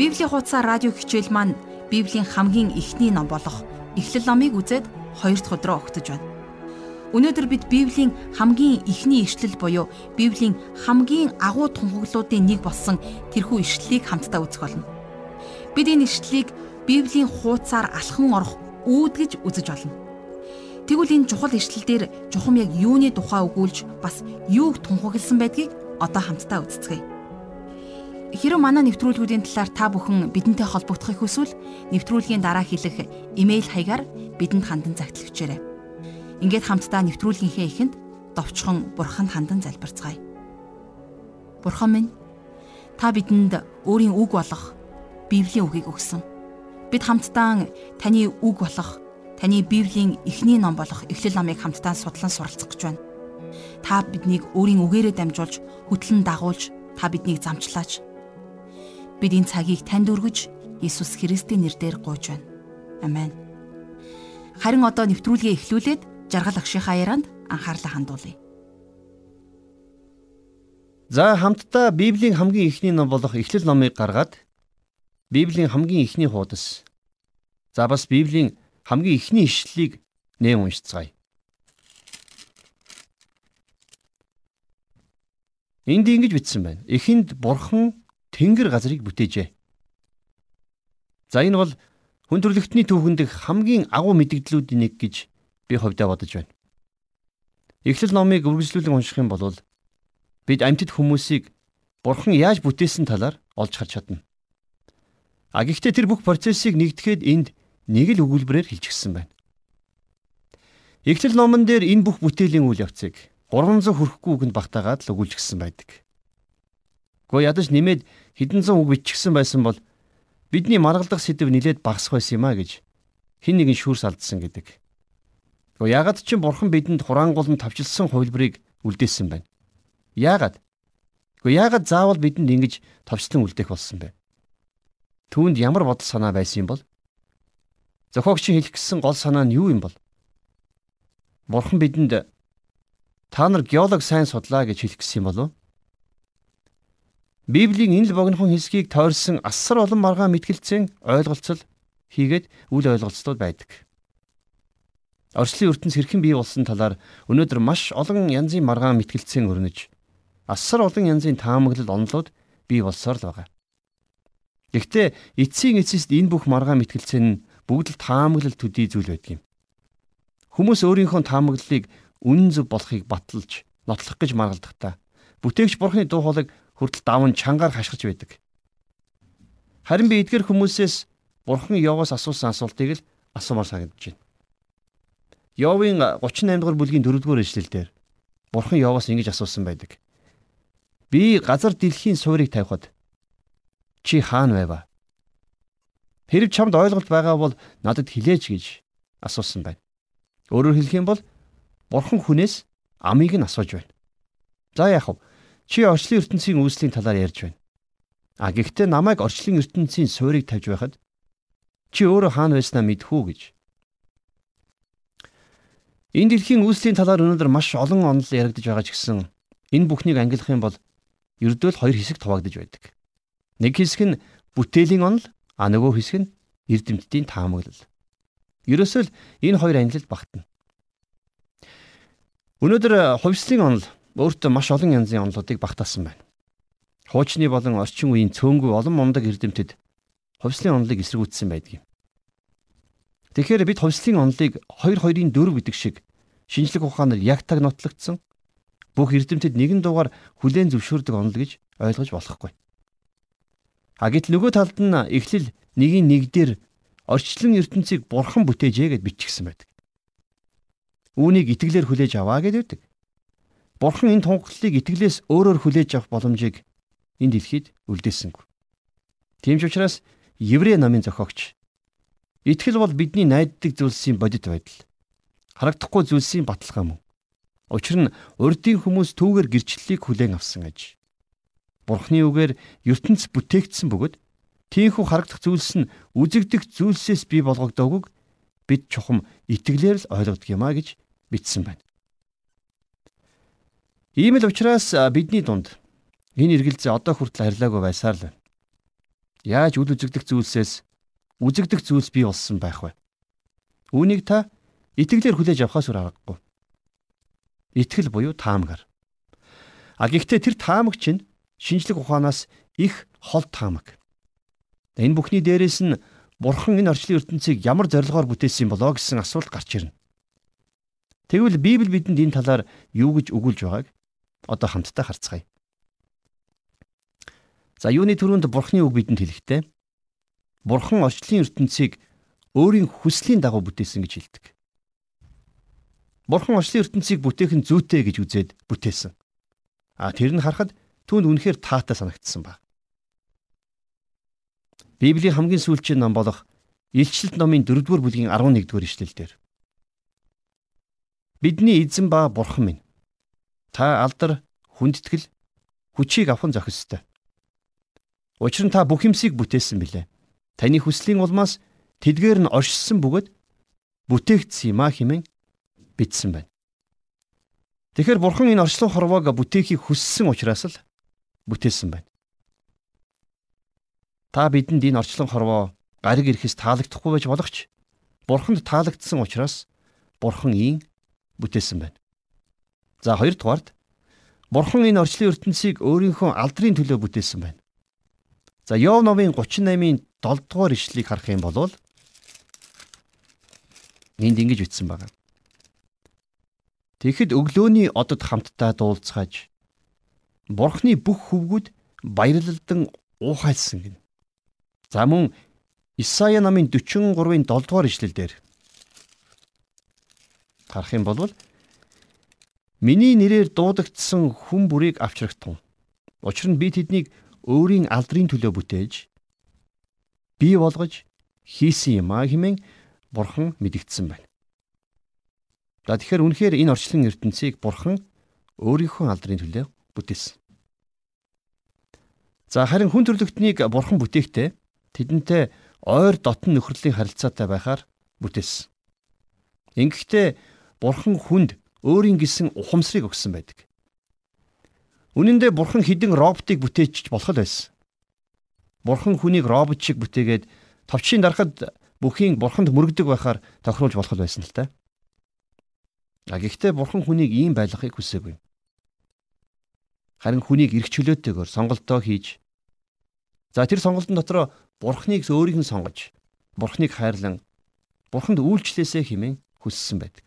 Библийн хуудасаар радио хичээл маань Библийн хамгийн эхний ном болох Эхлэл номыг үзээд хоёр дахь өдрөө огтж байна. Өнөөдөр бид Библийн хамгийн эхний ишлэл буюу Библийн хамгийн агуу тунхаглуудын нэг болсон тэрхүү ишлэлийг хамтдаа үзэх болно. Бид энэ ишлэлийг Библийн хуудасаар алхан орох үүдгэж үзэж болно. Тэгвэл энэ чухал ишлэл дээр чухам яг юуны тухай өгүүлж бас юуг тунхагласан байдгийг одоо хамтдаа үздэцгээе. Хэрэв манай нэвтрүүлгүүдийн талаар та бүхэн бидэнтэй холбогдохыг хүсвэл нэвтрүүлгийн дараа хэлэх имэйл хаягаар бидэнд хандан загтал өчөөрэй. Ингээд хамтдаа нэвтрүүлгийнхээ эхэнд довчхон бурханд хандан залбирцгаая. Бурхан минь та бидэнд өөрийн үг болох Библийн үгийг өгсөн. Бид хамтдаа таны үг болох таны Библийн эхний ном болох Эхлэл номыг хамтдаа судлан суралцах гэж байна. Та биднийг өөрийн үгээрээ дамжуулж, хөтлөн дагуулж, та биднийг замчлаач. Бид энэ цагийг танд өргөж, Иесус Христийн нэрээр гуйж байна. Амен. Харин одоо нэвтрүүлгээ эхлүүлээд жаргал агшийнхаа ярианд анхаарлаа хандуулъя. За хамтдаа Библийн хамгийн эхний ном болох Эхлэл номыг гаргаад Библийн хамгийн эхний хуудас. За бас Библийн хамгийн эхний ишлэлийг нэм уншицгаая. Энд ингэж бичсэн байна. Эхэнд бурхан тэнгэр газрыг бүтээжээ. За энэ бол хүн төрлөختний түүхэн дэх хамгийн агуу мэдгдлүүдийн нэг гэж би хувьдаа бодож байна. Эхлэл номыг үргэлжлүүлэн унших юм бол бид амьтад хүмүүсийг бурхан яаж бүтээсэн талаар олж харж чадна. А гэхдээ тэр бүх процессыг нэгтгэхэд энд нэг л өгүүлбэрээр хэлчихсэн байна. Эхлэл номон дээр энэ бүх бүтээлийн үйл явцыг 300 хүрэхгүй үгэнд багтаагаад л өгүүлчихсэн байдаг. Гэхдээ ядаж нэмээд хэдэн зуун үг биччихсэн байсан бол бидний маргалдах сэдв нилээд багасх байсан юм а гэж хин нэгэн шүүрс алдсан гэдэг. Гэхдээ ягаад ч бурхан бидэнд хураангуулн тавчилсан хувилбарыг үлдээсэн байна. Яагаад? Гэхдээ яагаад заавал бидэнд ингэж товчлон үлдээх болсон бэ? Түүнд ямар бодол санаа байсан юм бол? Зохиогч хэлэх гэсэн гол санаа нь юу юм бол? Бурхан бидэнд та нар геолог сайн судлаа гэж хэлэх гэсэн юм болов? Библийн энэ л богинохон хэсгийг тойрсон асар олон маргаан мэтгэлцэн ойлголцол хийгээд үл ойлголцлууд байдаг. Орчлын ертөнц хэрхэн бий болсон талаар өнөөдөр маш олон янзын маргаан мэтгэлцэн өрнөж асар олон янзын таамаглал онолууд бий болсоор л байгаа. Гэхдээ эцсийн эцэст энэ бүх маргаан мэтгэлцэн нь бүгд л таамаглал төдий зүйл байдаг юм. Хүмүүс өөрийнхөө таамаглалыг үнэн зөв болохыг баталж, нотлох гэж маргалдахдаа бүтээгч бурхны дуу хоолойг хүртэл даван чангаар хашгирч байдаг. Харин би эдгээр хүмүүсээс бурхан Йовоос асуусан асуултыг л асуумаар санагдаж байна. Йовын 38 дугаар бүлгийн 4 дугаар эшлэлдэр бурхан Йовоос ингэж асуусан байдаг. Би газар дэлхийн суурийг тавихад чи хаана байва? Хэрв чамд ойлголт байгаа бол надад хэлээч гэж асуусан байна. Өөрөөр хэлэх юм бол бурхан хүнээс амийг нь асууж байна. За яах вэ? Чи орчлын ертөнцийн үүслийн талаар ярьж байна. А гэхдээ намайг орчлын ертөнцийн суурийг тавьж байхад чи өөрөө хаана байснаа мэдхүү гэж. Энэ дэлхийн үүслийн талаар өнөөдөр маш олон онол яригдж байгаа ч гэсэн энэ бүхнийг ангилах юм бол ердөө л хоёр хэсэг хуваагдж байдаг. Нэг хэсэг нь бүтээлийн онол а нөгөө хэсэг нь эрдэмтдийн таамаглал. Ерөөсөө л энэ хоёр ангилалд багтана. Өнөөдөр хувьслын онол өөртөө маш олон янзын онолуудыг багтаасан байна. Хуучны болон орчин үеийн цөөнгүй олон мундаг эрдэмтэд хувьслын онолыг эсэргүүцсэн байдаг юм. Тэгэхээр бид хувьслын онолыг 2-2-ын 4 гэдэг шиг шинжлэх ухаанаар яг таг нотлогдсон бүх эрдэмтэд нэгэн дугаар хүлээн зөвшөөрдөг онол гэж ойлгож болохгүй. А гэтэл нөгөө талд нь эхлэл нэгийн нэг дээр орчлон ертөнцийг бурхан бүтээжээ гэд биччихсэн байдаг. Үүнийг итгэлээр хүлээж аваа гэдэг. Бурхан энэ тунхаглалыг итгэлээс өөрөөр хүлээж авах боломжийг энэ дэлхийд үлдээсэнгүй. Тийм ч учраас Еврей намын зохиогч итгэл бол бидний найддаг зүйлсийн бодит байдал. Харагдахгүй зүйлсийн баталгаа мөн. Учир нь урдын хүмүүс түүгээр гэрчлэлийг хүлээн авсан аж. Бурхны үгээр ертөнц бүтээгдсэн бөгөөд тийхүү харагдах зүйлс нь үзэгдэх зүйлсээс бий болгогдоогүйг бид чухам итгэлээр л а гэж бичсэн байна. Ийм л учраас бидний дунд энэ эргэлзээ одоо хүртэл харьлаагүй байсаар л байна. Яаж үл үзэгдэх зүйлсээс үзэгдэх зүйлс бий болсон байх вэ? Үүнийг та итгэлээр хүлээж авахаас өөр аргагүй. Итгэл буюу таамгаар. А гэхдээ тэр таамаг чинь шинжлэх ухаанаас их хол таамаг. Энэ бүхний дээрээс нь Бурхан энэ орчлын ертөнцийг ямар зорилгоор бүтээсэн болоо гэсэн асуулт гарч ирнэ. Тэгвэл Библи бидэнд энэ талаар юу гэж өгүүлж байгааг одоо хамтдаа харцгаая. За юуны төрөнд Бурхны үг бидэнд хэлэхдээ Бурхан орчлын ертөнцийг өөрийн хүслийн дагуу бүтээсэн гэж хэлдэг. Бурхан орчлын ертөнцийг бүтээх нь зүйтэй гэж үзээд бүтээсэн. А тэр нь харахад түүнд үнэхээр таатай санагдсан баг. Библийн хамгийн сүүлчийн ном болох Илчилт номын 4-р бүлгийн 11-р ишлэлдэр Бидний эзэн ба бурхан минь та алдар хүндэтгэл хүчийг авах зохистой. Учир нь та бүх юмсыг бүтээсэн билээ. Таны хүслийн улмаас тэдгээр нь оршсон бөгөөд бүтээгдсэн юм а хэмээн бичсэн байна. Тэгэхээр бурхан энэ орчлон хорвоог бүтээхийг хүссэн учраас л бүтээсэн байна. Та бидэнд энэ орчлон хорвоо гариг ирэхээс таалагдахгүй байж болох ч бурханд таалагдсан учраас бурхан ийн бүтээсэн байна. За хоёрдугаард бурхан энэ орчлын ертөнцийг өөрийнхөө алдрын төлөө бүтээсэн байна. За Йов номын 38-ийн 7 дугаар ишлэлийг харах юм бол энд ингэж бичсэн байна. Тэгэхэд өглөөний одод хамтдаа дуулцгааж Бурхны бүх хөвгүүд баярлалдан уухайлсан гин. За мөн Исая намын 43-ын 7 дугаар ишлэлдэр харах юм бол Миний нэрээр дуудагдсан хүн бүрийг авчрагтун. Учир нь би тэднийг өөрийн алдрын төлөө бүтээж бий болгож хийсэн юм а хэмээн бурхан мэдгдсэн байна. За тэгэхээр үнэхээр энэ орчлон ертөнцийг бурхан өөрийнхөө алдрын төлөө бүтээсэн. За харин хүн төрлөختнийг бурхан бүтээхдээ тэдэнтэй ойр дотн нөхрөлийн харилцаатай байхаар бүтээсэн. Ингэхдээ бурхан хүнд өөрийн гисэн ухамсарыг өгсөн байдаг. Үнэн дээр бурхан хідэн роботыг бүтээчих болох л байсан. Бурхан хүнийг робот шиг бүтээгээд товчийн дарахад бүхийн бурханд мөрөгдөг байхаар тохируулж болох л байсан л та. А гэхдээ бурхан хүнийг ийм байлгахыг хүсээгүй. Харин хүнийг эрх чөлөөтэйгээр сонголтоо хийж за тэр сонголтын дотор бурхныг өөрийг нь сонгож бурхныг хайрлан бурханд үйлчлээсэ хэмээн хүссэн байдаг.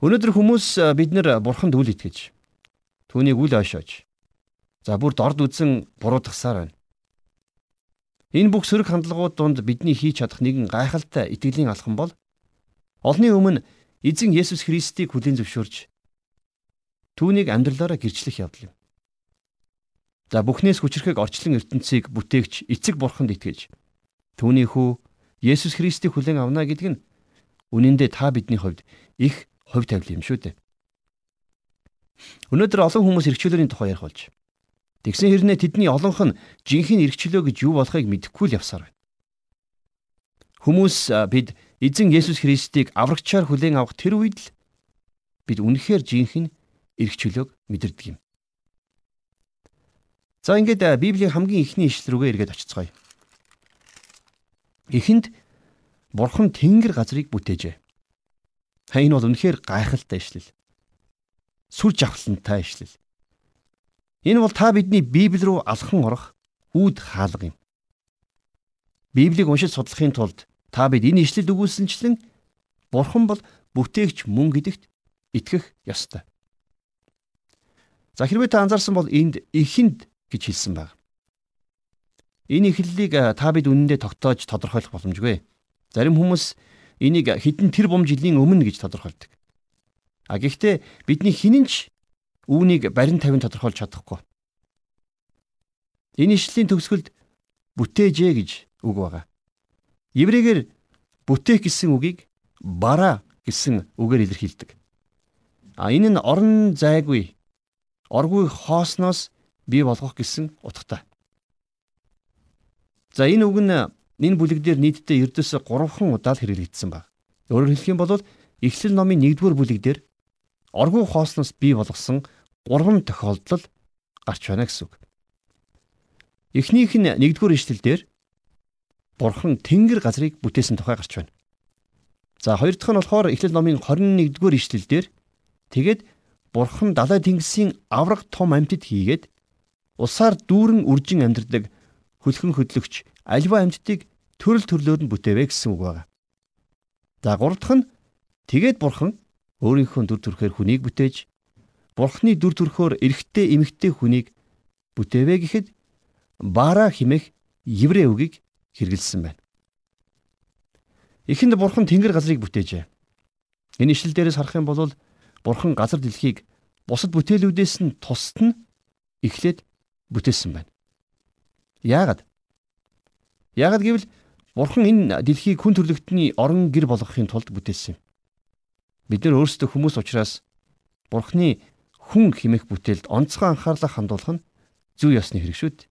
Өнөөдөр хүмүүс бид нар бурханд үл итгэж Түүнийг үл ойшоож. За бүр дорд үзэн буруудахсаар байна. Энэ бүх сөрөг хандлагууд донд бидний хийж чадах нэгэн гайхалтай итгэлийн алхам бол олны өмнө эзэн Есүс Христийг хүлээн зөвшөөрж түүнийг амьдралаараа гэрчлэх явдал юм. За бүхнээс хүчрэхэг орчлон ертөнцийг бүтээгч эцэг бурханд итгэж түүний хүү Есүс Христийг хүлээн авна гэдэг нь үнэн дээр та бидний хувьд их хувь тавил юм шүү дээ. Өнөөдөр олон хүмүүс эрхчлөөний тухай ярих болж. Тэгсэн хэрнээ тэдний олонх нь жинхэнэ эрхчлөө гэж юу болохыг мэдэхгүй л явсаар байна. Хүмүүс бид эзэн Есүс Христийг аврагчаар хүлээн авах тэр үед л бид үнэхээр жинхэнэ эрхчлөөг мэдэрдэг юм. За ингээд Библийн хамгийн ихний ишлэл рүүгээ эргээд очицгаая. Эхэнд Бурхан Тэнгэр газрыг бүтээжээ. Та энэ бол үнэхээр гайхалтай ишлэл сүр жавхлантай ишлэл. Энэ бол та бидний Библи рүү алхан орох үүд хаалга юм. Библийг уншиж судлахын тулд та бид энэ ишлэлд өгүүлсэнчлэн Бурхан бол бүтээгч мөн гэдэгт итгэх ёстой. За хэрвээ та анзаарсан бол энд ихэнд гэж хэлсэн байна. Энэ ихлэлийг та бид үнэндээ тогтоож тодорхойлох боломжгүй. Зарим хүмүүс энийг хэдэн тэр бум жилийн өмнө гэж тодорхойлдог. А гэхдээ бидний хинэнч үүнийг барин тавин тодорхойлж чадахгүй. Энэ ишлийн төгсгөлд бүтээжээ гэж үг байгаа. Еврейгээр бүтээх гэсэн үгийг бара гэсэн үгээр илэрхийлдэг. А энэ нь орон зайгүй оргүй хоосноос бий болгох гэсэн утгатай. За энэ үг нь энэ бүлэг дээр нийтдээ ердөөсө 3хан удаа хэрэглэгдсэн баг. Өөрөөр хэлэх юм бол Эхлэл номын 1-р бүлэг дээр оргуу хоосноос бий болгосон гурван тохиолдол гарч байна гэсэн үг. Эхнийх нь 1-р ишлэлдэр Бурхан тэнгэр газрыг бүтээсэн тухай гарч байна. За хоёр дахь нь болохоор Эхлэл номын 21-р ишлэлдэр тэгээд Бурхан далай тэнгисийн авраг том амьтад хийгээд усаар дүүрэн үржин амьдардаг хөлхөн хөдлөгч альва амьтдыг төрөл төрлөөр нь бүтээвэ гэсэн үг байна. За гурав дахь нь тэгээд Бурхан өөрийнхөө дүр төрхөөр хүнийг бүтээж Бурхны дүр төрхөөр эрэгтэй эмэгтэй хүнийг бүтээвэ гэхэд бара химэх еврей үгийг хэрэгэлсэн байна. Эхэнд бурхан тэнгэр газрыг бүтээжээ. Энэ ишлэл дээрээс харах юм бол бурхан газар дэлхийг бусад бүтээлүүдээс нь тусад нь эхлээд бүтээсэн байна. Яагаад? Яагаад гэвэл бурхан энэ дэлхийг хүн төрлөختний орон гэр болгохын тулд бүтээсэн юм. Бид нар өөрсдөө хүмүүс учраас бурханы хүн химэх бүтээлд онцгой анхаарлаа хандуулах нь зүй ёсны хэрэг шүү дээ.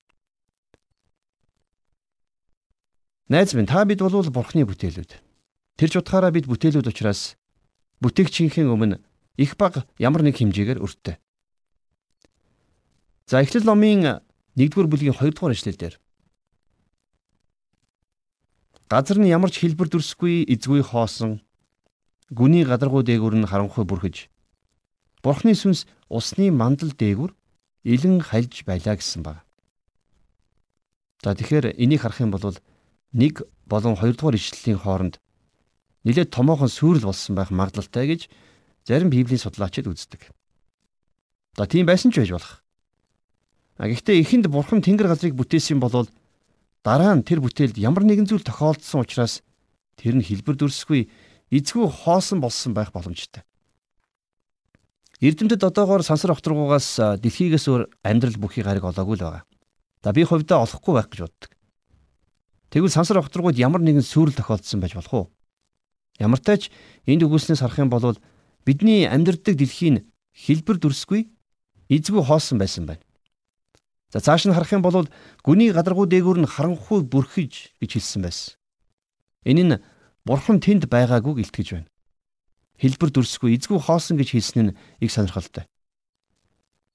Найз минь та бид бол бурхны бүтээлүүд. Тэр чухаараа бид бүтээлүүд учраас бүтээгчийнхээ өмнө их баг ямар нэг хэмжээгээр өртөө. За Эхлэл номын 1-р бүлгийн 2-р эшлэлдэр Газар нь ямар ч хэлбэр дүрсгүй эзгүй хоосон гүний гадаргуу дээгүр нь харанхуй бүрхэж Бурхны сүнс усны мандал дээгүр илэн хальж байлаа гэсэн баг. За тэгэхээр энийг харах юм бол нэг болон хоёрдугаар ишлэлийн хооронд нэлээд томоохон сүрэл болсон байх магадлалтай гэж зарим библийн судлаачид үздэг. За тийм байсан ч байж болох. А гэхдээ эхэнд бурхан тэнгэр газрыг бүтээсэн бол дараа нь тэр бүтээлд ямар нэгэн зүйл тохиолдсон учраас тэр нь хэлбэр дүрсгүй эзгүй хоосон болсон байх боломжтой. Эрдэмтэд одоогоор сансар огторгуугаас дэлхийгээс өөр амьдрал бүхий гариг олоогүй л байгаа. За би хувьдаа олохгүй байх гэж боддог. Тэгвэл сансар огторгууд ямар нэгэн сүрэл тохиолдсон байж болох уу? Ямар тач энд үгүйснээс харах юм бол бидний амьдрдаг дэлхийн хэлбэр дүрсгүй эзгүй хоосон байсан байна. За цааш нь харах юм бол гүний гадаргуу дээгүүр нь харанхуй бүрхэж гэж хэлсэн байсан. Энэ нь бурхан тэнд байгаагүй гэлтгэж байна хэлбэр дүрсгүй эзгүй хоосон гэж хэлсэн нь их сонирхолтой.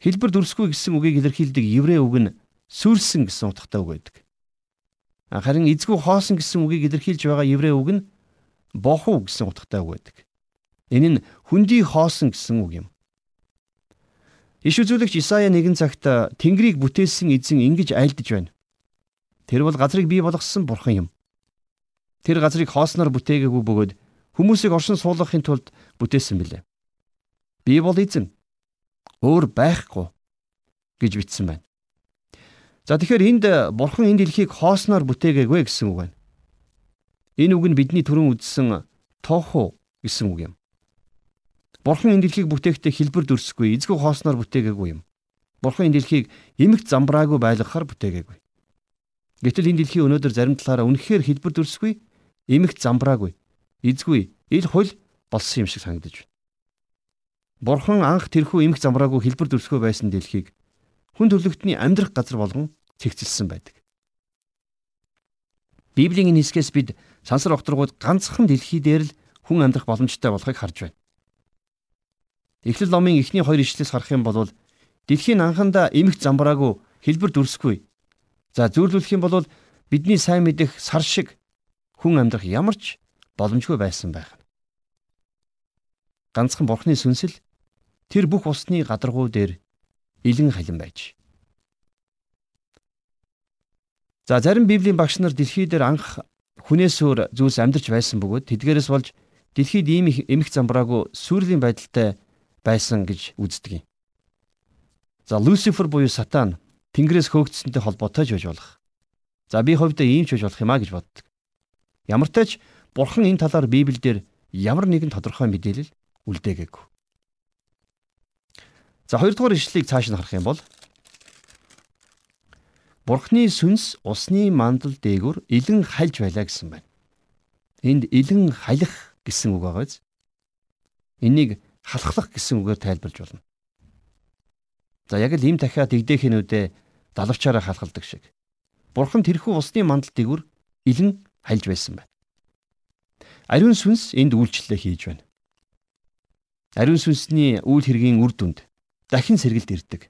Хэлбэр дүрсгүй гэсэн үгийг илэрхийлдэг еврей үг нь сүрсэн гэсэн утгатай үг байдаг. Харин эзгүй хоосон гэсэн үгийг илэрхийлж байгаа еврей үг нь боху гэсэн утгатай үг байдаг. Энэ нь хүндий хоосон гэсэн үг юм. Иш үзүүлэгч Исая нэгэн цагт Тэнгэрийг бүтээсэн эзэн ингэж айлдж байна. Тэр бол газрыг бий болгосон бурхан юм. Тэр газрыг хоосноор бүтээгээгүй бөгөөд Хүмүүсийг оршин суулгахын тулд бүтээсэн билээ. Би бол эзэн. Өөр байхгүй гэж бичсэн байна. За тэгэхээр энд бурхан энэ дэлхийг хоосноор бүтээгээгүй гэсэн үг байна. Энэ үг нь бидний түрүүн үзсэн тооху гэсэн үг юм. Бурхан энэ дэлхийг бүтээхдээ хэлбэр дүрсгүй, эзгүй хоосноор бүтээгээгүй юм. Бурхан энэ дэлхийг эмэгт замбраагүй байлгахаар бүтээгээгүй. Гэтэл энэ дэлхий өнөөдөр зарим талаараа үнэхээр хэлбэр дүрсгүй, эмэгт замбраагүй, эзгүй ил хул болсон юм шиг санагдаж байна. Бурхан анх тэрхүү эмх замраагүй хэлбэр дүрсгөө байсан дэлхийг хүн төрлөختний амьдрах газар болгон цэгцэлсэн байдаг. Библийн энэ хэсгээс бид сансар огторгууд ганцхан дэлхий дээр л хүн амьдрах боломжтой болохыг харж байна. Эхлэл номын эхний хоёр ишлээс харах юм бол дэлхийн анхандаа эмх замбраагүй хэлбэр дүрсгүй. За зөөрлүүлэх юм бол бидний сайн мэдэх сар шиг хүн амьдрах ямар ч боломжгүй байсан байх. Ганцхан бурхны сүнсэл тэр бүх усны гадаргуу дээр илэн халин байж. За зарим библийн багш нар дэлхий дээр анх хүнээс өөр зүйлс амьдарч байсан бөгөөд тэдгээрээс болж дэлхийд ийм их эмх замбраагүй сүрлийн байдалтай байсан гэж үздэг юм. За Люцифер буюу сатан Тэнгэрээс хөөгдсөнтэй холбоотой ч байж болох. За би хувьдаа ийм ч байж болох юм а гэж боддог. Ямар ч тач Бурхан энэ талаар Библиэлд ямар нэгэн тодорхой мэдээлэл үлдээгээгүй. За хоёрдугаар ишлэлийг цааш нь харах юм бол Бурхны сүнс усны мандал дээгүр илэн хальж байлаа гэсэн байна. Энд илэн халих гэсэн үг байгаа биз? Энийг халахлах гэсэн үгээр тайлбарж болно. За яг л им дахиад дэгдэхэнүүдээ далавчаараа халахалдаг шиг. Бурхан тэрхүү усны мандал дээгүр илэн хальж байсан байна. Ариун сүнс энд үйлчлэлээ хийж байна. Ариун сүнсний үйл хэргийн үр дүнд дахин сэргэлт ирдэг.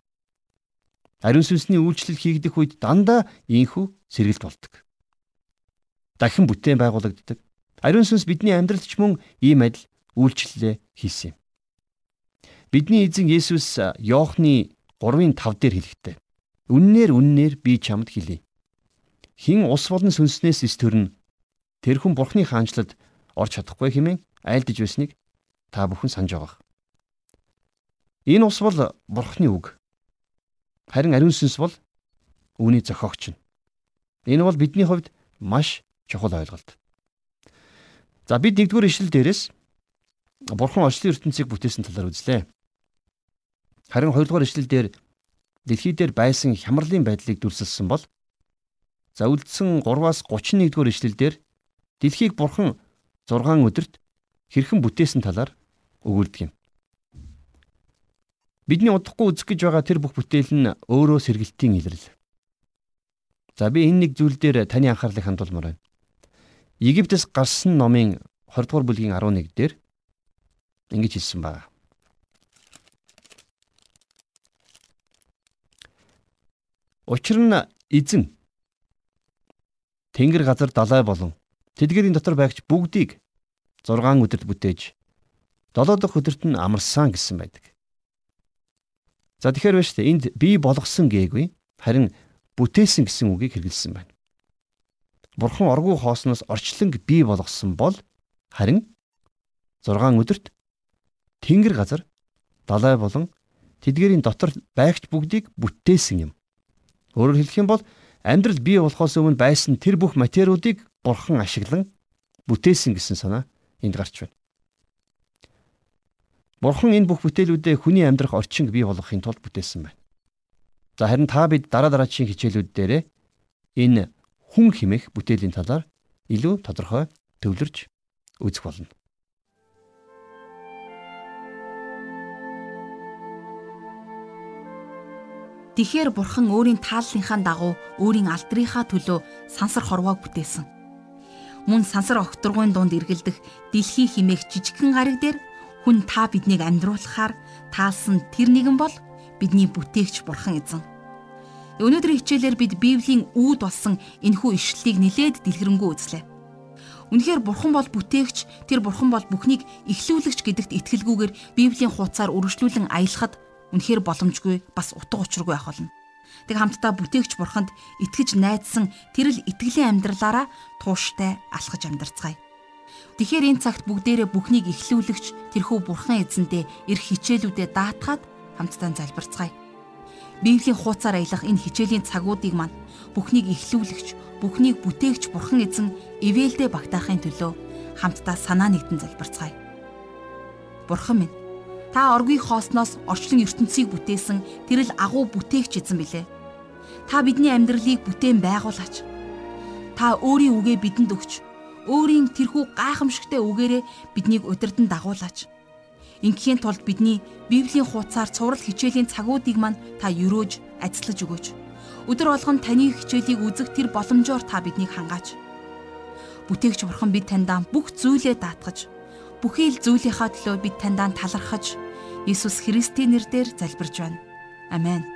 Ариун сүнсний үйлчлэл хийгдэх үед дандаа ийхүү сэргэлт болдог. Дахин бүтээн байгуулагддаг. Ариун сүнс бидний амьдралд ч мөн ийм адил үйлчлэлээ хийсэн юм. Бидний эзэн Есүс Иохны 3:5 дээр хэлэхдээ Үннээр үннээр би чамд хэлье. Хин ус болон сүнснээс эс төрн тэр хүн бурхны хаанчлалд орж чадахгүй хэмээн айлдж байсныг та бүхэн санаж байгаа. Энэ ус бол бурхны үг. Харин ариун сүнс бол үүний зохиогч нь. Энэ бол бидний хувьд маш чухал ойлголт. За бид нэгдүгээр ишлэл дээрээс бурхан орчлын ертөнцийг бүтээсэн талаар үзлээ. Харин хоёрдугаар ишлэл дээр дэлхий дээр байсан хямралын байдлыг дүрсэлсэн бол за үлдсэн 3-аас 31-р ишлэлдэр дэлхийг бурхан 6 өдөрт хэрхэн бүтээсэн талаар өгүүлдэг юм. Бидний удахгүй үзэх гэж байгаа тэр бүх бүтээл нь өөрөө сэргэлтийн илрэл. За би энэ нэг зүйл дээр таны анхаарлыг хандуулмаар байна. Египтээс гарсан номын 20 дугаар бүлгийн 11 дээр ингэж хэлсэн байна. Учир нь эзэн Тэнгэр газар далай болон тэдгэрийн дотор байгч бүгдийг 6 өдөрт бүтээж 7 дахь өдөрт нь амарсан гэсэн байдаг. За тэгэхээр байна шүү дээ. Энд бий болгосон гээгүй харин бүтээсэн гэсэн үгийг хэрэгэлсэн байна. Бурхан оргуу хоосноос орчлонг бий болгосон бол харин 6 өдөрт тэнгэр газар далай болон тэдгэрийн дотор байгч бүгдийг бүтээсэн юм. Өөрөөр хэлэх юм бол амьдрал бий болохоос өмнө байсан тэр бүх материалуудыг бурхан ашиглан бүтээсэн гэсэн санаа энд гарч байна. Бурхан энэ бүх бүтээлүүдээ хүний амьдрах орчинг бий болгохын тулд бүтээсэн байна. За харин та бид дараа дараачийн хичээлүүд дээр энэ хүн химэх бүтээлийн талаар илүү тодорхой төвлөрж үзэх болно. Тэгэхэр бурхан өөрийн тааллынхаа дагуу өөрийн алдрынхаа төлөө сансар хорвоог бүтээсэн. Мөн сансар огторгойн дунд эргэлдэх дэлхий химээх жижигхэн гариг дээр хүн та биднийг амьдруулахаар таалсан тэр нэгэн бол бидний бүтээгч бурхан эзэн. Өнөөдрийн хичээлээр бид Библийн үүд болсон энэхүү ишлэлийг нилээд дэлгэрэнгүй үзлээ. Үнэхээр бурхан бол бүтээгч, тэр бурхан бол бүхнийг эхлүүлэгч гэдэгт итгэлгүйгээр Библийн хуудасаар үргэлжлүүлэн аялахад үнэхээр боломжгүй бас утга учиргүй ах болно. Тэг хамтдаа бүтээгч бурханд итгэж найдсан тэрл итгэлийн амьдралаараа тууштай алхаж амьдарцгаая. Тэгэхээр энэ цагт бүгдээрээ бүхнийг эхлүүлэгч тэрхүү бурхан эзэндээ эрх хичээлүүдэд даатгаад хамтдаа залбирцгаая. Библийн хуудасаар аялах энэ хичээлийн цагуудыг мань бүхнийг эхлүүлэгч, бүхнийг бүтээгч бурхан эзэн ивэлдэ багтаахын төлөө хамтдаа санаа нэгдэн залбирцгаая. Бурхан минь Та оргүй хоосноос орчлон ертөнцийг бүтээсэн тэрл агуу бүтээгч эзэн билээ. Та бидний амьдралыг бүтээн байгуулаач. Та өөрийн үгээ бидэнд өгч, өөрийн тэрхүү гайхамшигтай үгээрээ биднийг удирдан дагуулаач. Ингийн тулд бидний Библийн хуудасаар цуврал хичээлийн цагуудыг мань та өрөөж, ажиллаж өгөөч. Өдөр болгон таны хичээлийг үзэх тэр боломжоор та биднийг хангаач. Бүтээгч бурхан бид таньдаа бүх зүйлээ даатгаж, бүхий л зүйлийнхаа төлөө бид таньдаа талархаж Иесус Христийн нэрээр залбирж байна. Амен.